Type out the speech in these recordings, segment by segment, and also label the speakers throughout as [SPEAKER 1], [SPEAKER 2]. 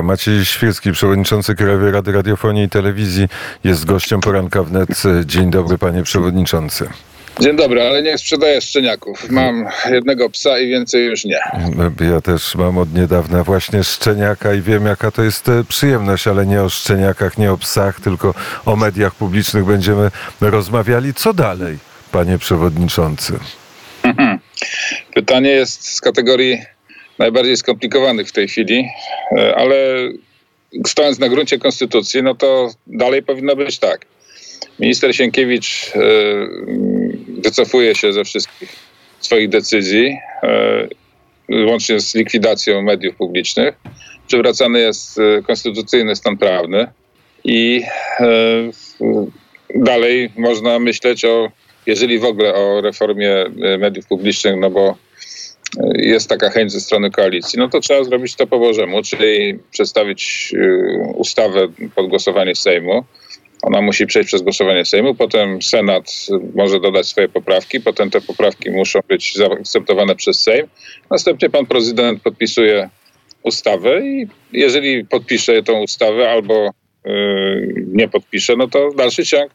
[SPEAKER 1] Maciej Świecki, przewodniczący Krajowej Rady Radiofonii i Telewizji, jest gościem poranka wnet. Dzień dobry, panie przewodniczący.
[SPEAKER 2] Dzień dobry, ale nie sprzedaję szczeniaków. Mam jednego psa i więcej już nie.
[SPEAKER 1] Ja też mam od niedawna właśnie szczeniaka i wiem, jaka to jest e, przyjemność, ale nie o szczeniakach, nie o psach, tylko o mediach publicznych będziemy rozmawiali. Co dalej, panie przewodniczący?
[SPEAKER 2] Pytanie jest z kategorii najbardziej skomplikowanych w tej chwili, e, ale stojąc na gruncie konstytucji, no to dalej powinno być tak. Minister Sienkiewicz e, wycofuje się ze wszystkich swoich decyzji, e, łącznie z likwidacją mediów publicznych. Przywracany jest konstytucyjny stan prawny i dalej można myśleć o, jeżeli w ogóle o reformie mediów publicznych, no bo jest taka chęć ze strony koalicji, no to trzeba zrobić to po Bożemu, czyli przedstawić y, ustawę pod głosowanie Sejmu. Ona musi przejść przez głosowanie Sejmu, potem Senat może dodać swoje poprawki, potem te poprawki muszą być zaakceptowane przez Sejm. Następnie pan prezydent podpisuje ustawę i jeżeli podpisze tą ustawę albo nie podpisze, no to dalszy ciąg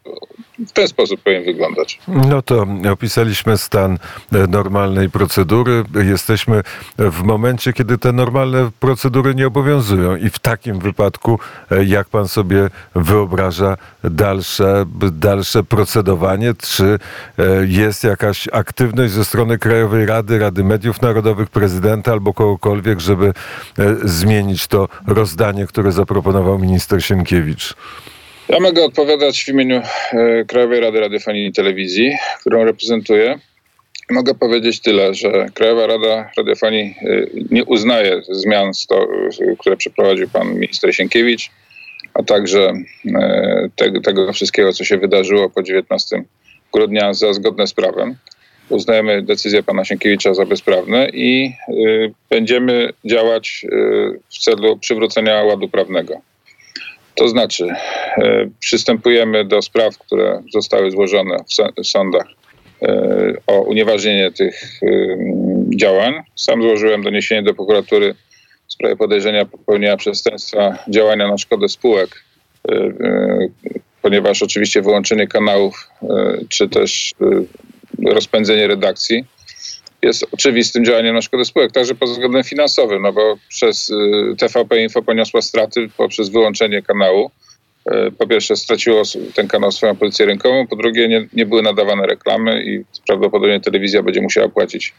[SPEAKER 2] w ten sposób powinien wyglądać.
[SPEAKER 1] No to opisaliśmy stan e, normalnej procedury. Jesteśmy w momencie, kiedy te normalne procedury nie obowiązują i w takim wypadku e, jak pan sobie wyobraża dalsze, dalsze procedowanie? Czy e, jest jakaś aktywność ze strony Krajowej Rady, Rady Mediów Narodowych, prezydenta albo kogokolwiek, żeby zmienić to rozdanie, które zaproponował minister Sienkiewicz?
[SPEAKER 2] Ja mogę odpowiadać w imieniu e, Krajowej Rady Radiofonii i Telewizji, którą reprezentuję. Mogę powiedzieć tyle, że Krajowa Rada Radiofonii e, nie uznaje zmian, które przeprowadził pan minister Sienkiewicz, a także e, tego, wszystkiego, co się wydarzyło po 19 grudnia za zgodne z prawem. Uznajemy decyzję pana Sienkiewicza za bezprawne i będziemy działać w celu przywrócenia ładu prawnego. To znaczy, e, przystępujemy do spraw, które zostały złożone w sądach e, o unieważnienie tych e, działań. Sam złożyłem doniesienie do prokuratury w sprawie podejrzenia popełnienia przestępstwa działania na szkodę spółek, ponieważ oczywiście wyłączenie kanałów czy też rozpędzenie redakcji jest oczywistym działaniem na szkodę spółek, także pod względem finansowym, no bo przez y, TVP Info poniosła straty poprzez wyłączenie kanału. Y, po pierwsze straciło ten kanał swoją pozycję rynkową, po drugie nie, nie były nadawane reklamy i prawdopodobnie telewizja będzie musiała płacić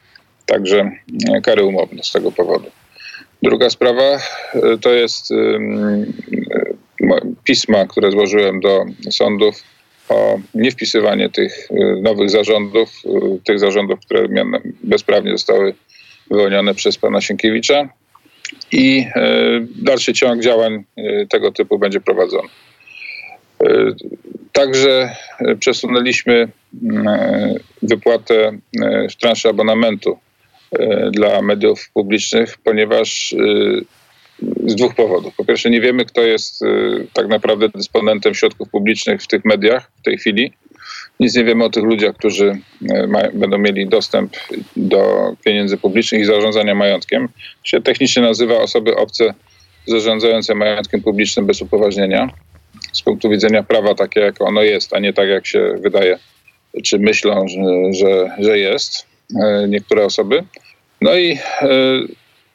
[SPEAKER 2] także y, kary umowne z tego powodu. Druga sprawa to jest pisma, które złożyłem do sądów o niewpisywanie tych y, nowych zarządów, y, tych zarządów, które bezprawnie zostały wyłonione przez pana Sienkiewicza i y, dalszy ciąg działań tego typu będzie prowadzony. Także przesunęliśmy wypłatę transzy abonamentu dla mediów publicznych, ponieważ z dwóch powodów. Po pierwsze, nie wiemy, kto jest y, tak naprawdę dysponentem środków publicznych w tych mediach w tej chwili. Nic nie wiemy o tych ludziach, którzy y, ma, będą mieli dostęp do pieniędzy publicznych i zarządzania majątkiem. Się technicznie nazywa osoby obce zarządzające majątkiem publicznym bez upoważnienia. Z punktu widzenia prawa takie, jak ono jest, a nie tak, jak się wydaje, czy myślą, że, że, że jest y, niektóre osoby. No i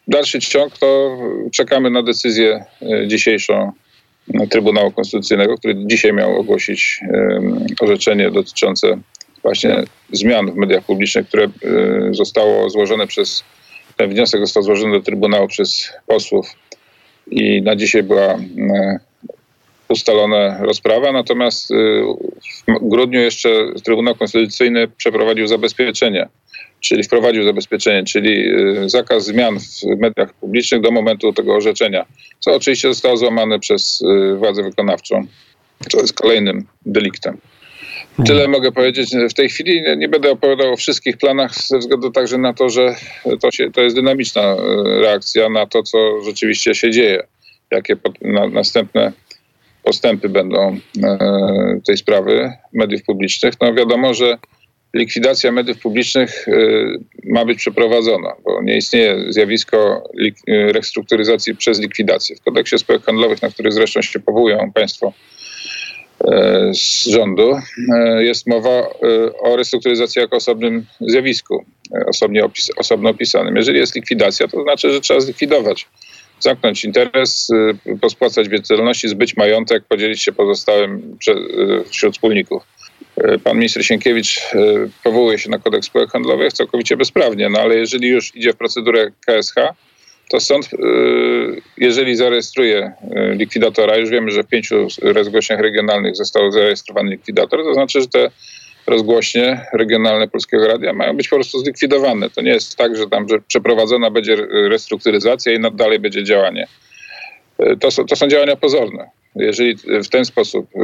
[SPEAKER 2] dalszy ciąg to czekamy na decyzję e, dzisiejszą Trybunału Konstytucyjnego, który dzisiaj miał ogłosić orzeczenie dotyczące właśnie zmian w mediach publicznych, które e, zostało złożone przez, ten wniosek został złożony do Trybunału przez posłów. I na dzisiaj była ustalona rozprawa, natomiast e, w grudniu jeszcze Trybunał Konstytucyjny przeprowadził zabezpieczenie czyli wprowadził zabezpieczenie, czyli y, zakaz zmian w mediach publicznych do momentu tego orzeczenia, co oczywiście zostało złamane przez y, władzę wykonawczą, co jest kolejnym deliktem. Tyle mogę powiedzieć w tej chwili. Nie będę opowiadał o wszystkich planach ze względu także na to, że to, się, to jest dynamiczna y, reakcja na to, co rzeczywiście się dzieje. Jakie na, następne postępy będą tej sprawy mediów publicznych. No wiadomo, że likwidacja mediów publicznych ma być przeprowadzona, bo nie istnieje zjawisko restrukturyzacji przez likwidację. W kodeksie spółek handlowych, na który zresztą się powołują państwo z rządu, jest mowa o restrukturyzacji jako osobnym zjawisku, osobnie opis, osobno opisanym. Jeżeli jest likwidacja, to znaczy, że trzeba zlikwidować zamknąć interes, y, pospłacać więcej zbyć majątek, podzielić się pozostałym y, wśród wspólników. Y, pan minister Sienkiewicz powołuje się na kodeks spółek handlowych całkowicie bezprawnie, no ale jeżeli już idzie w procedurę KSH, to sąd, jeżeli zarejestruje likwidatora, już wiemy, że w pięciu rozgłośniach regionalnych został zarejestrowany likwidator, to znaczy, że te rozgłośnie regionalne Polskiego Radia mają być po prostu zlikwidowane. To nie jest tak, że tam że przeprowadzona będzie restrukturyzacja i dalej będzie działanie. E, to to są działania pozorne. Jeżeli w ten sposób e,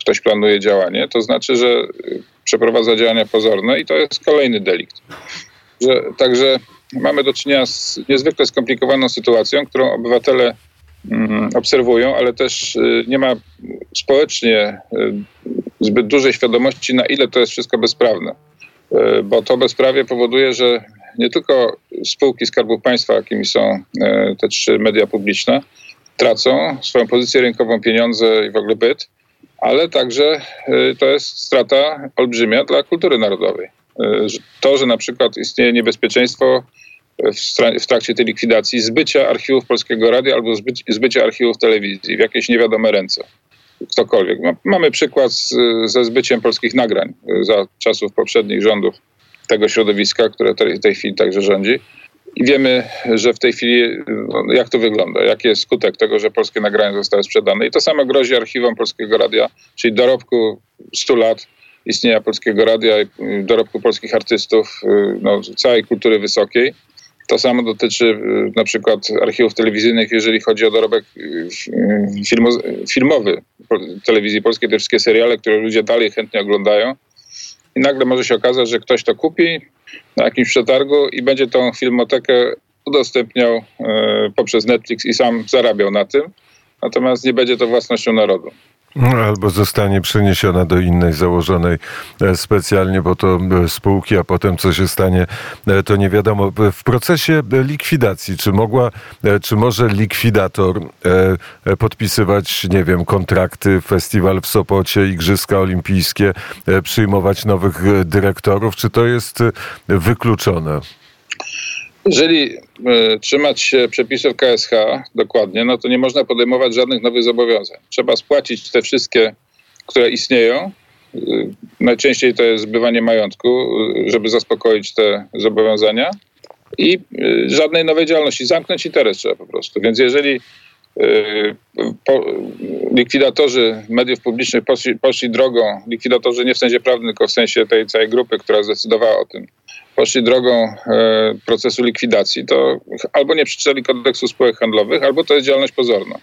[SPEAKER 2] ktoś planuje działanie, to znaczy, że przeprowadza działania pozorne i to jest kolejny delikt. Że, także mamy do czynienia z niezwykle skomplikowaną sytuacją, którą obywatele mm, obserwują, ale też e, nie ma społecznie zbyt dużej świadomości, na ile to jest wszystko bezprawne. Bo to bezprawie powoduje, że nie tylko spółki Skarbu Państwa, jakimi są te trzy media publiczne, tracą swoją pozycję rynkową, pieniądze i w ogóle byt, ale także e, to jest strata olbrzymia dla kultury narodowej. To, że na przykład istnieje niebezpieczeństwo w trakcie tej likwidacji zbycia archiwów Polskiego Radia albo zbycia archiwów telewizji w jakieś niewiadome ręce ktokolwiek. Mamy przykład ze zbyciem polskich nagrań za czasów poprzednich rządów tego środowiska, które w tej chwili także rządzi. I wiemy, że w tej chwili, no, jak to wygląda, jaki jest skutek tego, że polskie nagrania zostały sprzedane. I to samo grozi archiwom Polskiego Radia, czyli dorobku 100 lat istnienia Polskiego Radia, dorobku polskich artystów, no, całej kultury wysokiej. To samo dotyczy y, na przykład archiwów telewizyjnych, jeżeli chodzi o dorobek y, filmo, filmowy telewizji polskiej, te wszystkie seriale, które ludzie dalej chętnie oglądają. I nagle może się okazać, że ktoś to kupi na jakimś przetargu i będzie tą filmotekę udostępniał y, poprzez Netflix i sam zarabiał na tym. Natomiast nie będzie to własnością narodu.
[SPEAKER 1] No, albo zostanie przeniesiona do innej założonej e, specjalnie po to e, spółki, a potem co się stanie, e, to nie wiadomo. W procesie likwidacji, czy mogła, czy może likwidator podpisywać, nie wiem, kontrakty, festiwal w Sopocie, Igrzyska Olimpijskie, przyjmować nowych dyrektorów, czy to jest wykluczone?
[SPEAKER 2] Jeżeli y, trzymać się przepisów KSH dokładnie, no to nie można podejmować żadnych nowych zobowiązań. Trzeba spłacić te wszystkie, które istnieją. Y, najczęściej to jest zbywanie majątku, y, żeby zaspokoić te zobowiązania i żadnej nowej działalności. Zamknąć interes trzeba po prostu. Więc jeżeli po, likwidatorzy mediów publicznych poszli, poszli drogą, likwidatorzy nie w sensie prawnym, tylko w sensie tej całej grupy, która zdecydowała o tym, poszli drogą e, procesu likwidacji, to albo nie przeczytali kodeksu spółek handlowych, albo to jest działalność pozorna.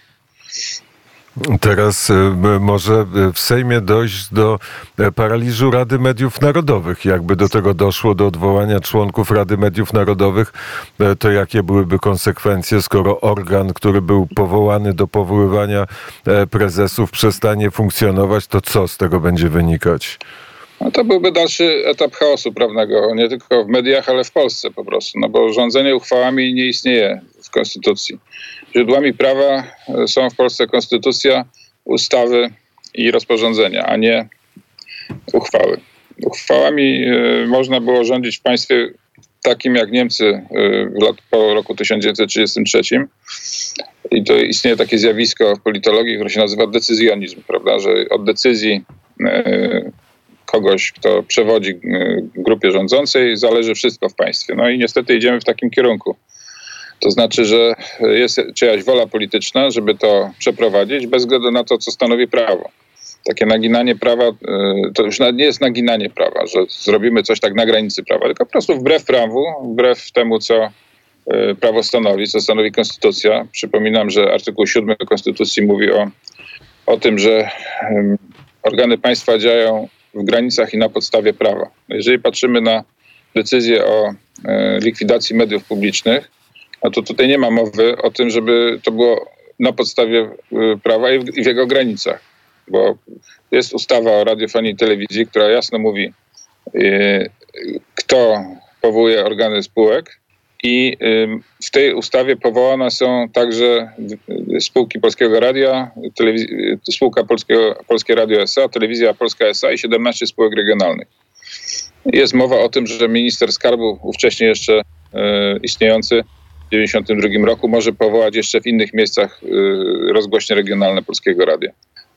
[SPEAKER 1] Teraz e, może w Sejmie dojść do e, paraliżu Rady Mediów Narodowych. Jakby do tego doszło, do odwołania członków Rady Mediów Narodowych, to jakie byłyby konsekwencje, skoro organ, który był powołany do powoływania prezesów, przestanie funkcjonować, to co z tego będzie wynikać?
[SPEAKER 2] No to byłby dalszy etap chaosu prawnego, nie tylko w mediach, ale w Polsce po prostu, no bo rządzenie uchwałami nie istnieje w Konstytucji. Źródłami prawa e, są w Polsce konstytucja, ustawy i rozporządzenia, a nie uchwały. Uchwałami y, można było rządzić w państwie takim jak Niemcy lat, po roku 1933. I to istnieje takie zjawisko w politologii, które się nazywa decyzjonizm, prawda, że od decyzji kogoś, kto przewodzi y, grupie rządzącej, zależy wszystko w państwie. No i niestety idziemy w takim kierunku. To znaczy, że jest czyjaś wola polityczna, żeby to przeprowadzić, bez względu na to, co stanowi prawo. Takie naginanie prawa, y, to już nie jest naginanie prawa, że zrobimy coś tak na granicy prawa, tylko po prostu wbrew prawu, wbrew temu, co y, prawo stanowi, co stanowi konstytucja. Przypominam, że artykuł 7 Konstytucji mówi o, o tym, że organy państwa działają w granicach i na podstawie prawa. Jeżeli patrzymy na decyzję o e, likwidacji mediów publicznych, no to tutaj nie ma mowy o tym, żeby to było na podstawie e, prawa i w, jego granicach. Bo jest ustawa o radiofonii i telewizji, która jasno mówi, kto powołuje organy spółek. I w tej ustawie powołane są także spółki Polskiego Radia, spółka Polskiego, Polskie Radio SA, Telewizja Polska SA i 17 spółek regionalnych. Jest mowa o tym, że minister skarbu, ówcześnie jeszcze istniejący w 1992 roku, może powołać jeszcze w innych miejscach rozgłośnie regionalne Polskiego Radia.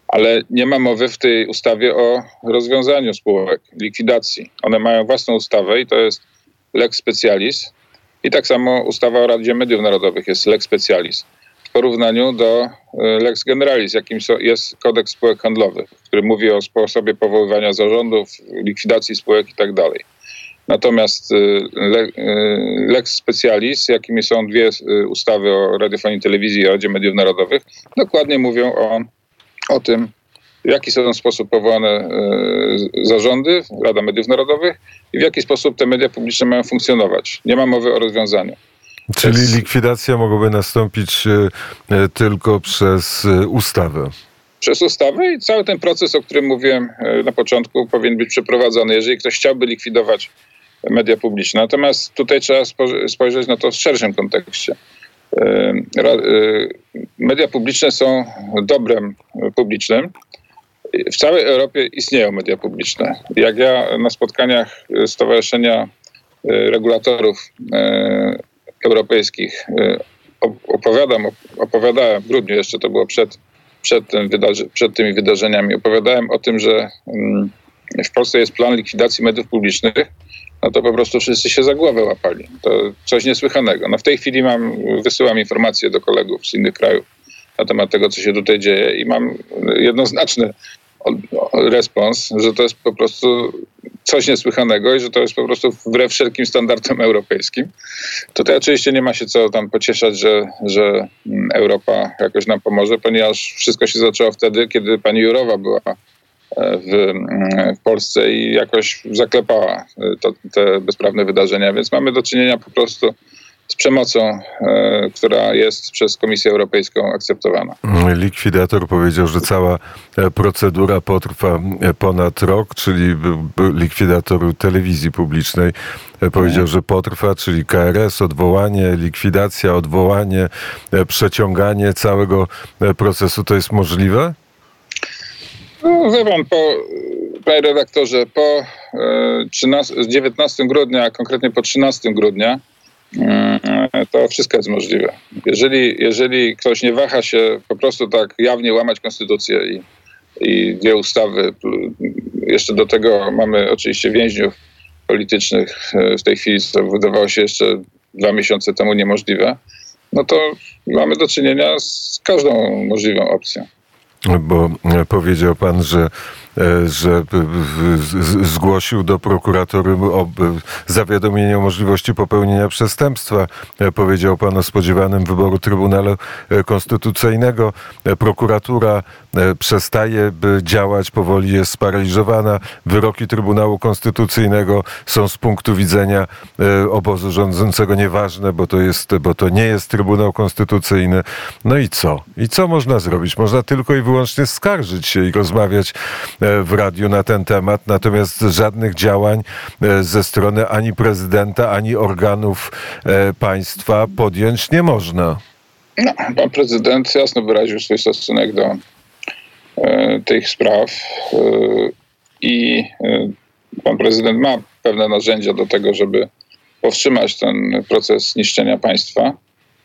[SPEAKER 2] Ale nie ma mowy w tej ustawie o rozwiązaniu spółek, likwidacji. One mają własną ustawę i to jest lex specialis. I tak samo ustawa o Radzie Mediów Narodowych jest lex specialis w porównaniu do e, lex generalis, jakim jest kodeks spółek handlowych, który mówi o sposobie powoływania zarządów, likwidacji spółek itd. Tak Natomiast e, e, lex specialis, jakimi są dwie ustawy o radiofonii, telewizji i Radzie Mediów Narodowych, dokładnie mówią o, o tym, w jaki są sposób powołane zarządy, Rada Mediów Narodowych i w jaki sposób te media publiczne mają funkcjonować. Nie ma mowy o rozwiązaniu.
[SPEAKER 1] Czyli likwidacja mogłaby nastąpić e, e, tylko przez e, ustawę.
[SPEAKER 2] Przez ustawę i cały ten proces, o którym mówiłem na początku, powinien być przeprowadzony, jeżeli ktoś chciałby likwidować media publiczne. Natomiast tutaj trzeba spojrzeć na to w szerszym kontekście. Media publiczne są dobrem publicznym. W całej Europie istnieją media publiczne. Jak ja na spotkaniach Stowarzyszenia Regulatorów europejskich y, opowiadam, opowiadałem w grudniu, jeszcze to było przed, przed, tym wydarzy- przed tymi wydarzeniami, opowiadałem o tym, że mm, w Polsce jest plan likwidacji mediów publicznych, no to po prostu wszyscy się za głowę łapali. To coś niesłychanego. No w tej chwili mam, wysyłam informacje do kolegów z innych krajów na temat tego, co się tutaj dzieje i mam jednoznaczny respons, że to jest po prostu coś niesłychanego i że to jest po prostu wbrew wszelkim standardom europejskim. Tutaj oczywiście nie ma się co tam pocieszać, że, że mm, Europa jakoś nam pomoże, ponieważ wszystko się zaczęło wtedy, kiedy pani Jurowa była e, w, mm, w Polsce i jakoś zaklepała e, to, te bezprawne wydarzenia, więc mamy do czynienia po prostu z przemocą, e, która jest przez Komisję Europejską akceptowana.
[SPEAKER 1] Likwidator powiedział, że cała e, procedura potrwa e, ponad rok, czyli likwidator telewizji publicznej powiedział, że potrwa, czyli KRS, odwołanie, likwidacja, odwołanie, przeciąganie całego procesu. To jest możliwe?
[SPEAKER 2] No, wie pan, po, panie redaktorze, po 13, 19 grudnia, a konkretnie po 13 grudnia, to wszystko jest możliwe. Jeżeli, jeżeli ktoś nie waha się po prostu tak jawnie łamać konstytucję i, i dwie ustawy, jeszcze do tego mamy oczywiście więźniów politycznych w tej chwili, co wydawało się jeszcze dwa miesiące temu niemożliwe, no to mamy do czynienia z każdą możliwą opcją.
[SPEAKER 1] Bo powiedział pan, że E, że zgłosił do prokuratury o zawiadomienie o możliwości popełnienia przestępstwa. E, powiedział pan o spodziewanym wyboru Trybunału e, Konstytucyjnego. Prokuratura przestaje działać, powoli jest sparaliżowana. Wyroki Trybunału Konstytucyjnego są z punktu widzenia obozu rządzącego nieważne, bo to, jest, bo to nie jest Trybunał Konstytucyjny. No i co? I co można zrobić? Można tylko i wyłącznie skarżyć się i rozmawiać E, w radiu na ten temat, natomiast żadnych działań e, ze strony ani prezydenta, ani organów e, państwa podjąć nie można.
[SPEAKER 2] No, pan prezydent jasno wyraził swój stosunek do tych spraw i pan prezydent ma pewne narzędzia do tego, żeby powstrzymać ten proces niszczenia państwa.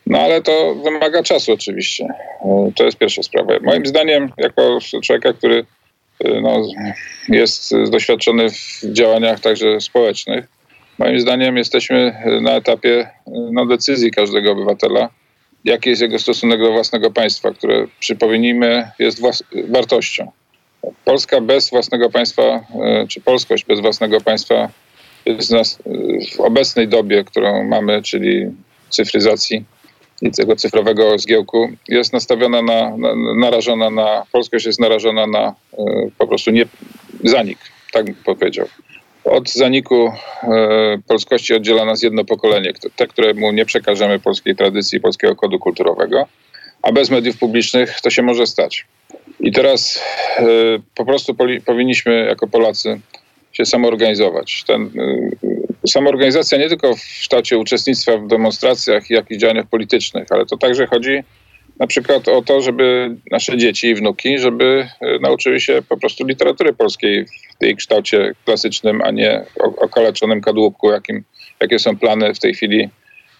[SPEAKER 2] No ale to wymaga czasu oczywiście. To jest pierwsza sprawa. Moim zdaniem, jako człowieka, który no, jest doświadczony w działaniach także społecznych. Moim zdaniem jesteśmy na etapie no, decyzji każdego obywatela, jaki jest jego stosunek do własnego państwa, które, przypomnijmy, jest wartością. Polska bez własnego państwa, e, czy polskość bez własnego państwa jest nas w obecnej dobie, którą mamy, czyli cyfryzacji, tego cyfrowego zgiełku jest nastawiona na, na narażona na, polskość jest narażona na e, po prostu nie, zanik, tak bym powiedział. Od zaniku e, polskości oddziela nas jedno pokolenie, te, któremu nie przekażemy polskiej tradycji, polskiego kodu kulturowego, a bez mediów publicznych to się może stać. I teraz e, po prostu powinniśmy jako Polacy się samoorganizować. Ten, samoorganizacja nie tylko w kształcie uczestnictwa w demonstracjach i jakichś działaniach politycznych, ale to także chodzi na przykład o to, żeby nasze dzieci i wnuki, żeby nauczyły się po prostu literatury polskiej w tej kształcie klasycznym, a nie okaleczonym kadłubku, jakim, jakie są plany w tej chwili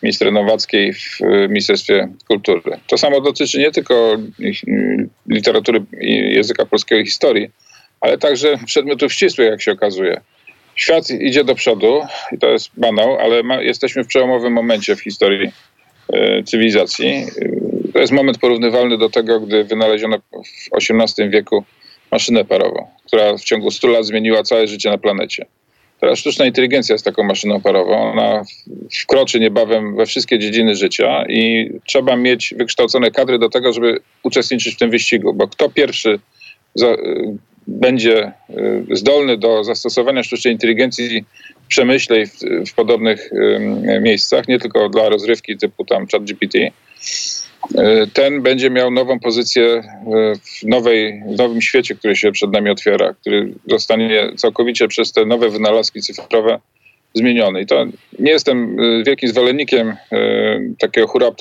[SPEAKER 2] ministra Nowackiej w Ministerstwie Kultury. To samo dotyczy nie tylko literatury i języka polskiego i historii, ale także przedmiotów ścisłych, jak się okazuje. Świat idzie do przodu i to jest banał, ale ma, jesteśmy w przełomowym momencie w historii e, cywilizacji. To jest moment porównywalny do tego, gdy wynaleziono w XVIII wieku maszynę parową, która w ciągu 100 lat zmieniła całe życie na planecie. Teraz sztuczna inteligencja jest taką maszyną parową. Ona wkroczy niebawem we wszystkie dziedziny życia i trzeba mieć wykształcone kadry do tego, żeby uczestniczyć w tym wyścigu, bo kto pierwszy za, będzie y, zdolny do zastosowania sztucznej inteligencji w przemyśle i w, w podobnych miejscach, nie tylko dla rozrywki typu tam ChatGPT, y, ten będzie miał nową pozycję y, w, nowej, w nowym świecie, który się przed nami otwiera, który zostanie całkowicie przez te nowe wynalazki cyfrowe zmieniony. I to nie jestem wielkim zwolennikiem takiego hura,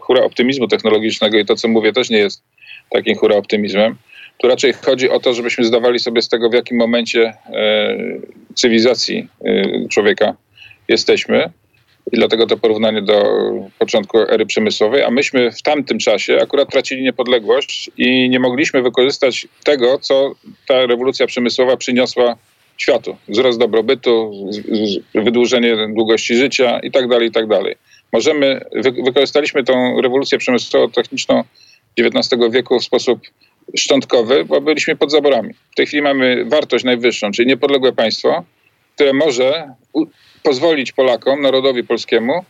[SPEAKER 2] hura optymizmu technologicznego i to, co mówię, też nie jest takim hura optymizmem. Tu raczej chodzi o to, żebyśmy zdawali sobie z tego, w jakim momencie e, cywilizacji e, człowieka jesteśmy. I dlatego to porównanie do początku ery przemysłowej, a myśmy w tamtym czasie akurat tracili niepodległość i nie mogliśmy wykorzystać tego, co ta rewolucja przemysłowa przyniosła światu. Wzrost dobrobytu, wydłużenie długości życia i tak dalej, i tak dalej. Możemy, wykorzystaliśmy tą rewolucję przemysłowo-techniczną XIX wieku w sposób szczątkowy, bo byliśmy pod zaborami. W tej chwili mamy wartość najwyższą, czyli niepodległe państwo, które może pozwolić Polakom, narodowi polskiemu,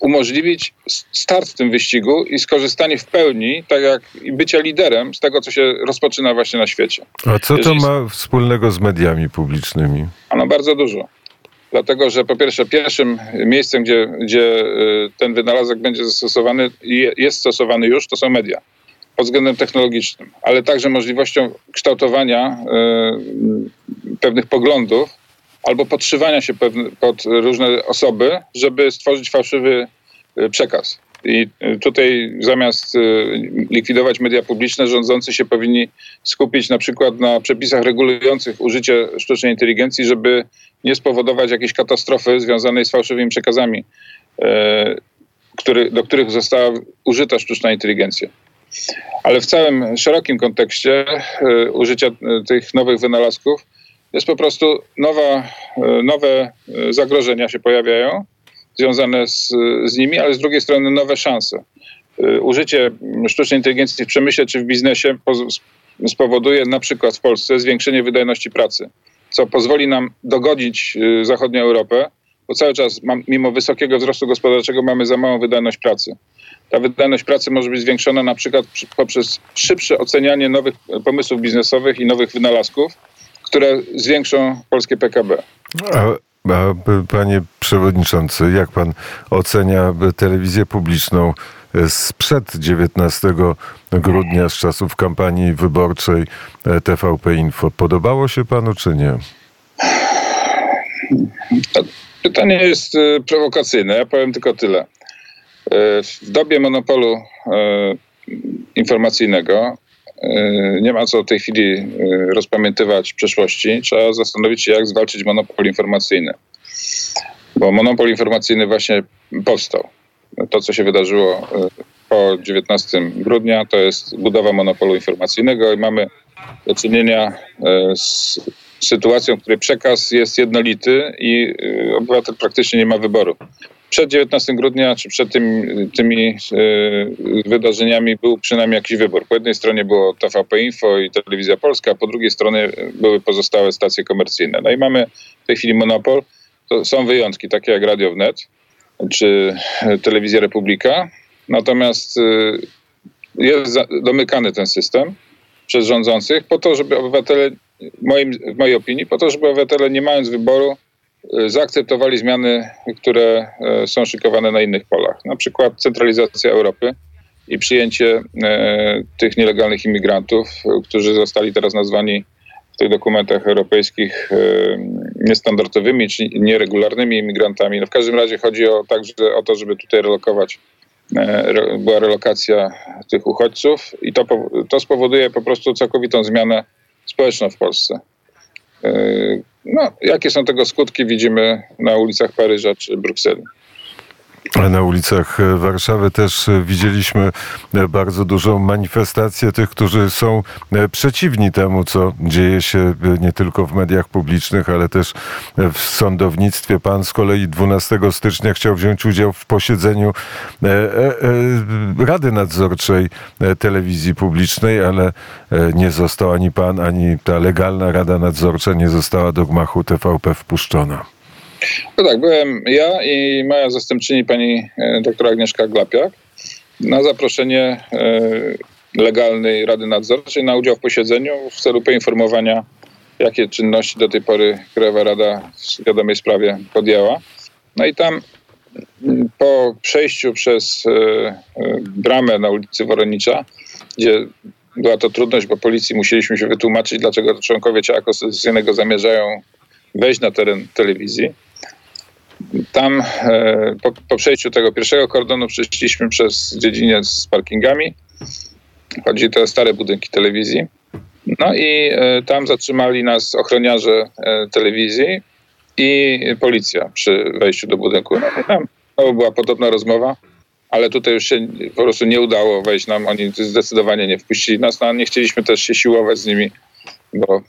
[SPEAKER 2] umożliwić start w tym wyścigu i skorzystanie w pełni, tak jak i bycia liderem z tego, co się rozpoczyna właśnie na świecie.
[SPEAKER 1] A co Jeżeli... to ma wspólnego z mediami publicznymi?
[SPEAKER 2] Ano bardzo dużo. Dlatego, że po pierwsze, pierwszym miejscem, gdzie, gdzie y, ten wynalazek będzie zastosowany, jest stosowany już, to są media pod względem technologicznym, ale także możliwością kształtowania y, pewnych poglądów albo podszywania się pod różne osoby, żeby stworzyć fałszywy y, przekaz. I y, tutaj zamiast likwidować media publiczne, rządzący się powinni skupić na przykład na przepisach regulujących użycie sztucznej inteligencji, żeby nie spowodować jakiejś katastrofy związanej z fałszywymi przekazami, który, do których została użyta sztuczna inteligencja. Ale w całym szerokim kontekście e, użycia e, tych nowych wynalazków jest po prostu nowa, e, nowe zagrożenia się pojawiają związane z, z nimi, ale z drugiej strony nowe szanse. Użycie sztucznej inteligencji w przemyśle czy w biznesie spowoduje na przykład w Polsce zwiększenie wydajności pracy, co pozwoli nam dogodzić zachodnią Europę, bo cały czas mimo wysokiego wzrostu gospodarczego mamy za małą wydajność pracy ta wydajność pracy może być zwiększona na przykład poprzez szybsze ocenianie nowych pomysłów biznesowych i nowych wynalazków, które zwiększą polskie PKB.
[SPEAKER 1] A, panie przewodniczący, jak pan ocenia telewizję publiczną sprzed 19 grudnia, z czasów kampanii wyborczej TVP Info? Podobało się panu czy nie?
[SPEAKER 2] Pytanie jest prowokacyjne. Ja powiem tylko tyle. E, w dobie monopolu e, informacyjnego e, nie ma co w tej chwili rozpamiętywać przeszłości. Trzeba zastanowić się, jak zwalczyć monopol informacyjny. Bo monopol informacyjny właśnie powstał. To, co się wydarzyło po 19 grudnia, to jest budowa monopolu informacyjnego i mamy do czynienia z sytuacją, w której przekaz jest jednolity i obywatel praktycznie nie ma wyboru przed 19 grudnia, czy przed tym, tymi e, wydarzeniami był przynajmniej jakiś wybór. Po jednej stronie było TVP Info i Telewizja Polska, a po drugiej stronie były pozostałe stacje komercyjne. No i mamy w tej chwili monopol. To są wyjątki, takie jak Radio Wnet czy Telewizja Republika. Natomiast e, jest domykany ten system przez rządzących po to, żeby obywatele, moim, w mojej opinii, po to, żeby obywatele nie mając wyboru E, zaakceptowali zmiany, które e, są szykowane na innych polach. Na przykład centralizacja Europy i przyjęcie e, tych nielegalnych imigrantów, którzy zostali teraz nazwani w tych dokumentach europejskich niestandardowymi czy nieregularnymi imigrantami. No w każdym razie chodzi o także o to, żeby tutaj relokować, re, była relokacja tych uchodźców i to, to spowoduje po prostu całkowitą zmianę społeczną w Polsce. E, no, jakie są tego skutki, widzimy na ulicach Paryża czy Brukseli.
[SPEAKER 1] Na ulicach Warszawy też widzieliśmy bardzo dużą manifestację tych, którzy są przeciwni temu, co dzieje się nie tylko w mediach publicznych, ale też w sądownictwie. Pan z kolei 12 stycznia chciał wziąć udział w posiedzeniu e, e, Rady Nadzorczej Telewizji Publicznej, ale nie został ani pan, ani ta legalna Rada Nadzorcza nie została do gmachu TVP wpuszczona.
[SPEAKER 2] No tak, byłem ja i moja zastępczyni pani e, doktor Agnieszka Glapiak na zaproszenie e, legalnej Rady Nadzorczej na udział w posiedzeniu w celu poinformowania, jakie czynności do tej pory Krajowa Rada w wiadomej sprawie podjęła. No i tam po przejściu przez e, bramę na ulicy Woronicza, gdzie była to trudność, bo policji musieliśmy się wytłumaczyć, dlaczego członkowie ciała konstytucyjnego zamierzają wejść na teren telewizji tam e, po, po, przejściu tego pierwszego kordonu przeszliśmy przez dziedziniec z parkingami. Chodzi o stare budynki telewizji. No i e, tam zatrzymali nas ochroniarze e, telewizji i policja przy wejściu do budynku. No, tam była podobna rozmowa, ale tutaj już się po prostu nie udało wejść nam. Oni zdecydowanie nie wpuścili nas. No, nie chcieliśmy też się siłować z nimi, bo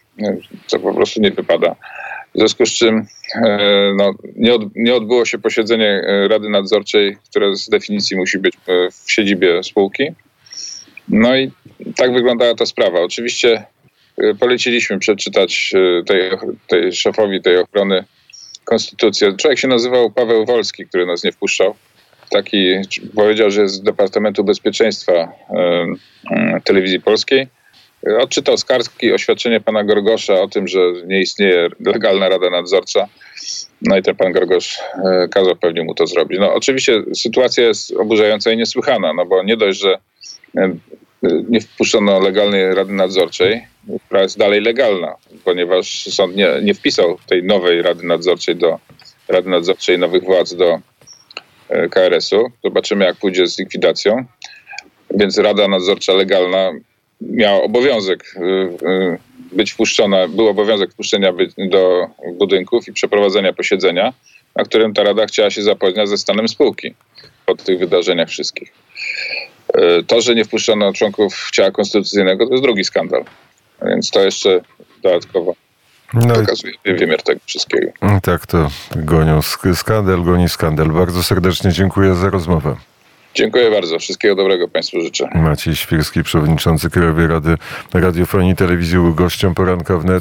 [SPEAKER 2] to po prostu nie wypada. W związku z czym e, no, nie, od, nie odbyło się posiedzenie e, Rady Nadzorczej, które z definicji musi być e, w siedzibie spółki. No i tak wyglądała ta sprawa. Oczywiście poleciliśmy przeczytać tej, tej szefowi tej ochrony konstytucję. Człowiek się nazywał Paweł Wolski, który nas nie wpuszczał. Taki powiedział, że jest z Departamentu Bezpieczeństwa Telewizji Polskiej Odczytał skargi oświadczenie pana Gorgosza o tym, że nie istnieje legalna rada nadzorcza. No i ten pan Gorgosz e, kazał pewnie mu to zrobić. No oczywiście sytuacja jest oburzająca i niesłychana, no bo nie dość, że e, nie wpuszczono legalnej rady nadzorczej, która jest dalej legalna, ponieważ sąd nie, nie wpisał tej nowej rady nadzorczej do rady nadzorczej nowych władz do e, KRS-u. Zobaczymy, jak pójdzie z likwidacją. Więc rada nadzorcza legalna miała obowiązek y, y, być wpuszczona, był obowiązek wpuszczenia do budynków i przeprowadzenia posiedzenia, na którym ta Rada chciała się zapoznać ze stanem spółki po tych wydarzeniach wszystkich. Y, to, że nie wpuszczono członków ciała konstytucyjnego, to jest drugi skandal. Więc to jeszcze dodatkowo no pokazuje i... wymiar tego wszystkiego.
[SPEAKER 1] Tak, to gonią skandal, goni skandal. Bardzo serdecznie dziękuję za rozmowę.
[SPEAKER 2] Dziękuję bardzo. Wszystkiego dobrego Państwu życzę.
[SPEAKER 1] Maciej Świrski, przewodniczący Krajowej Rady Radiofonii i Telewizji, był gościem poranka wnet.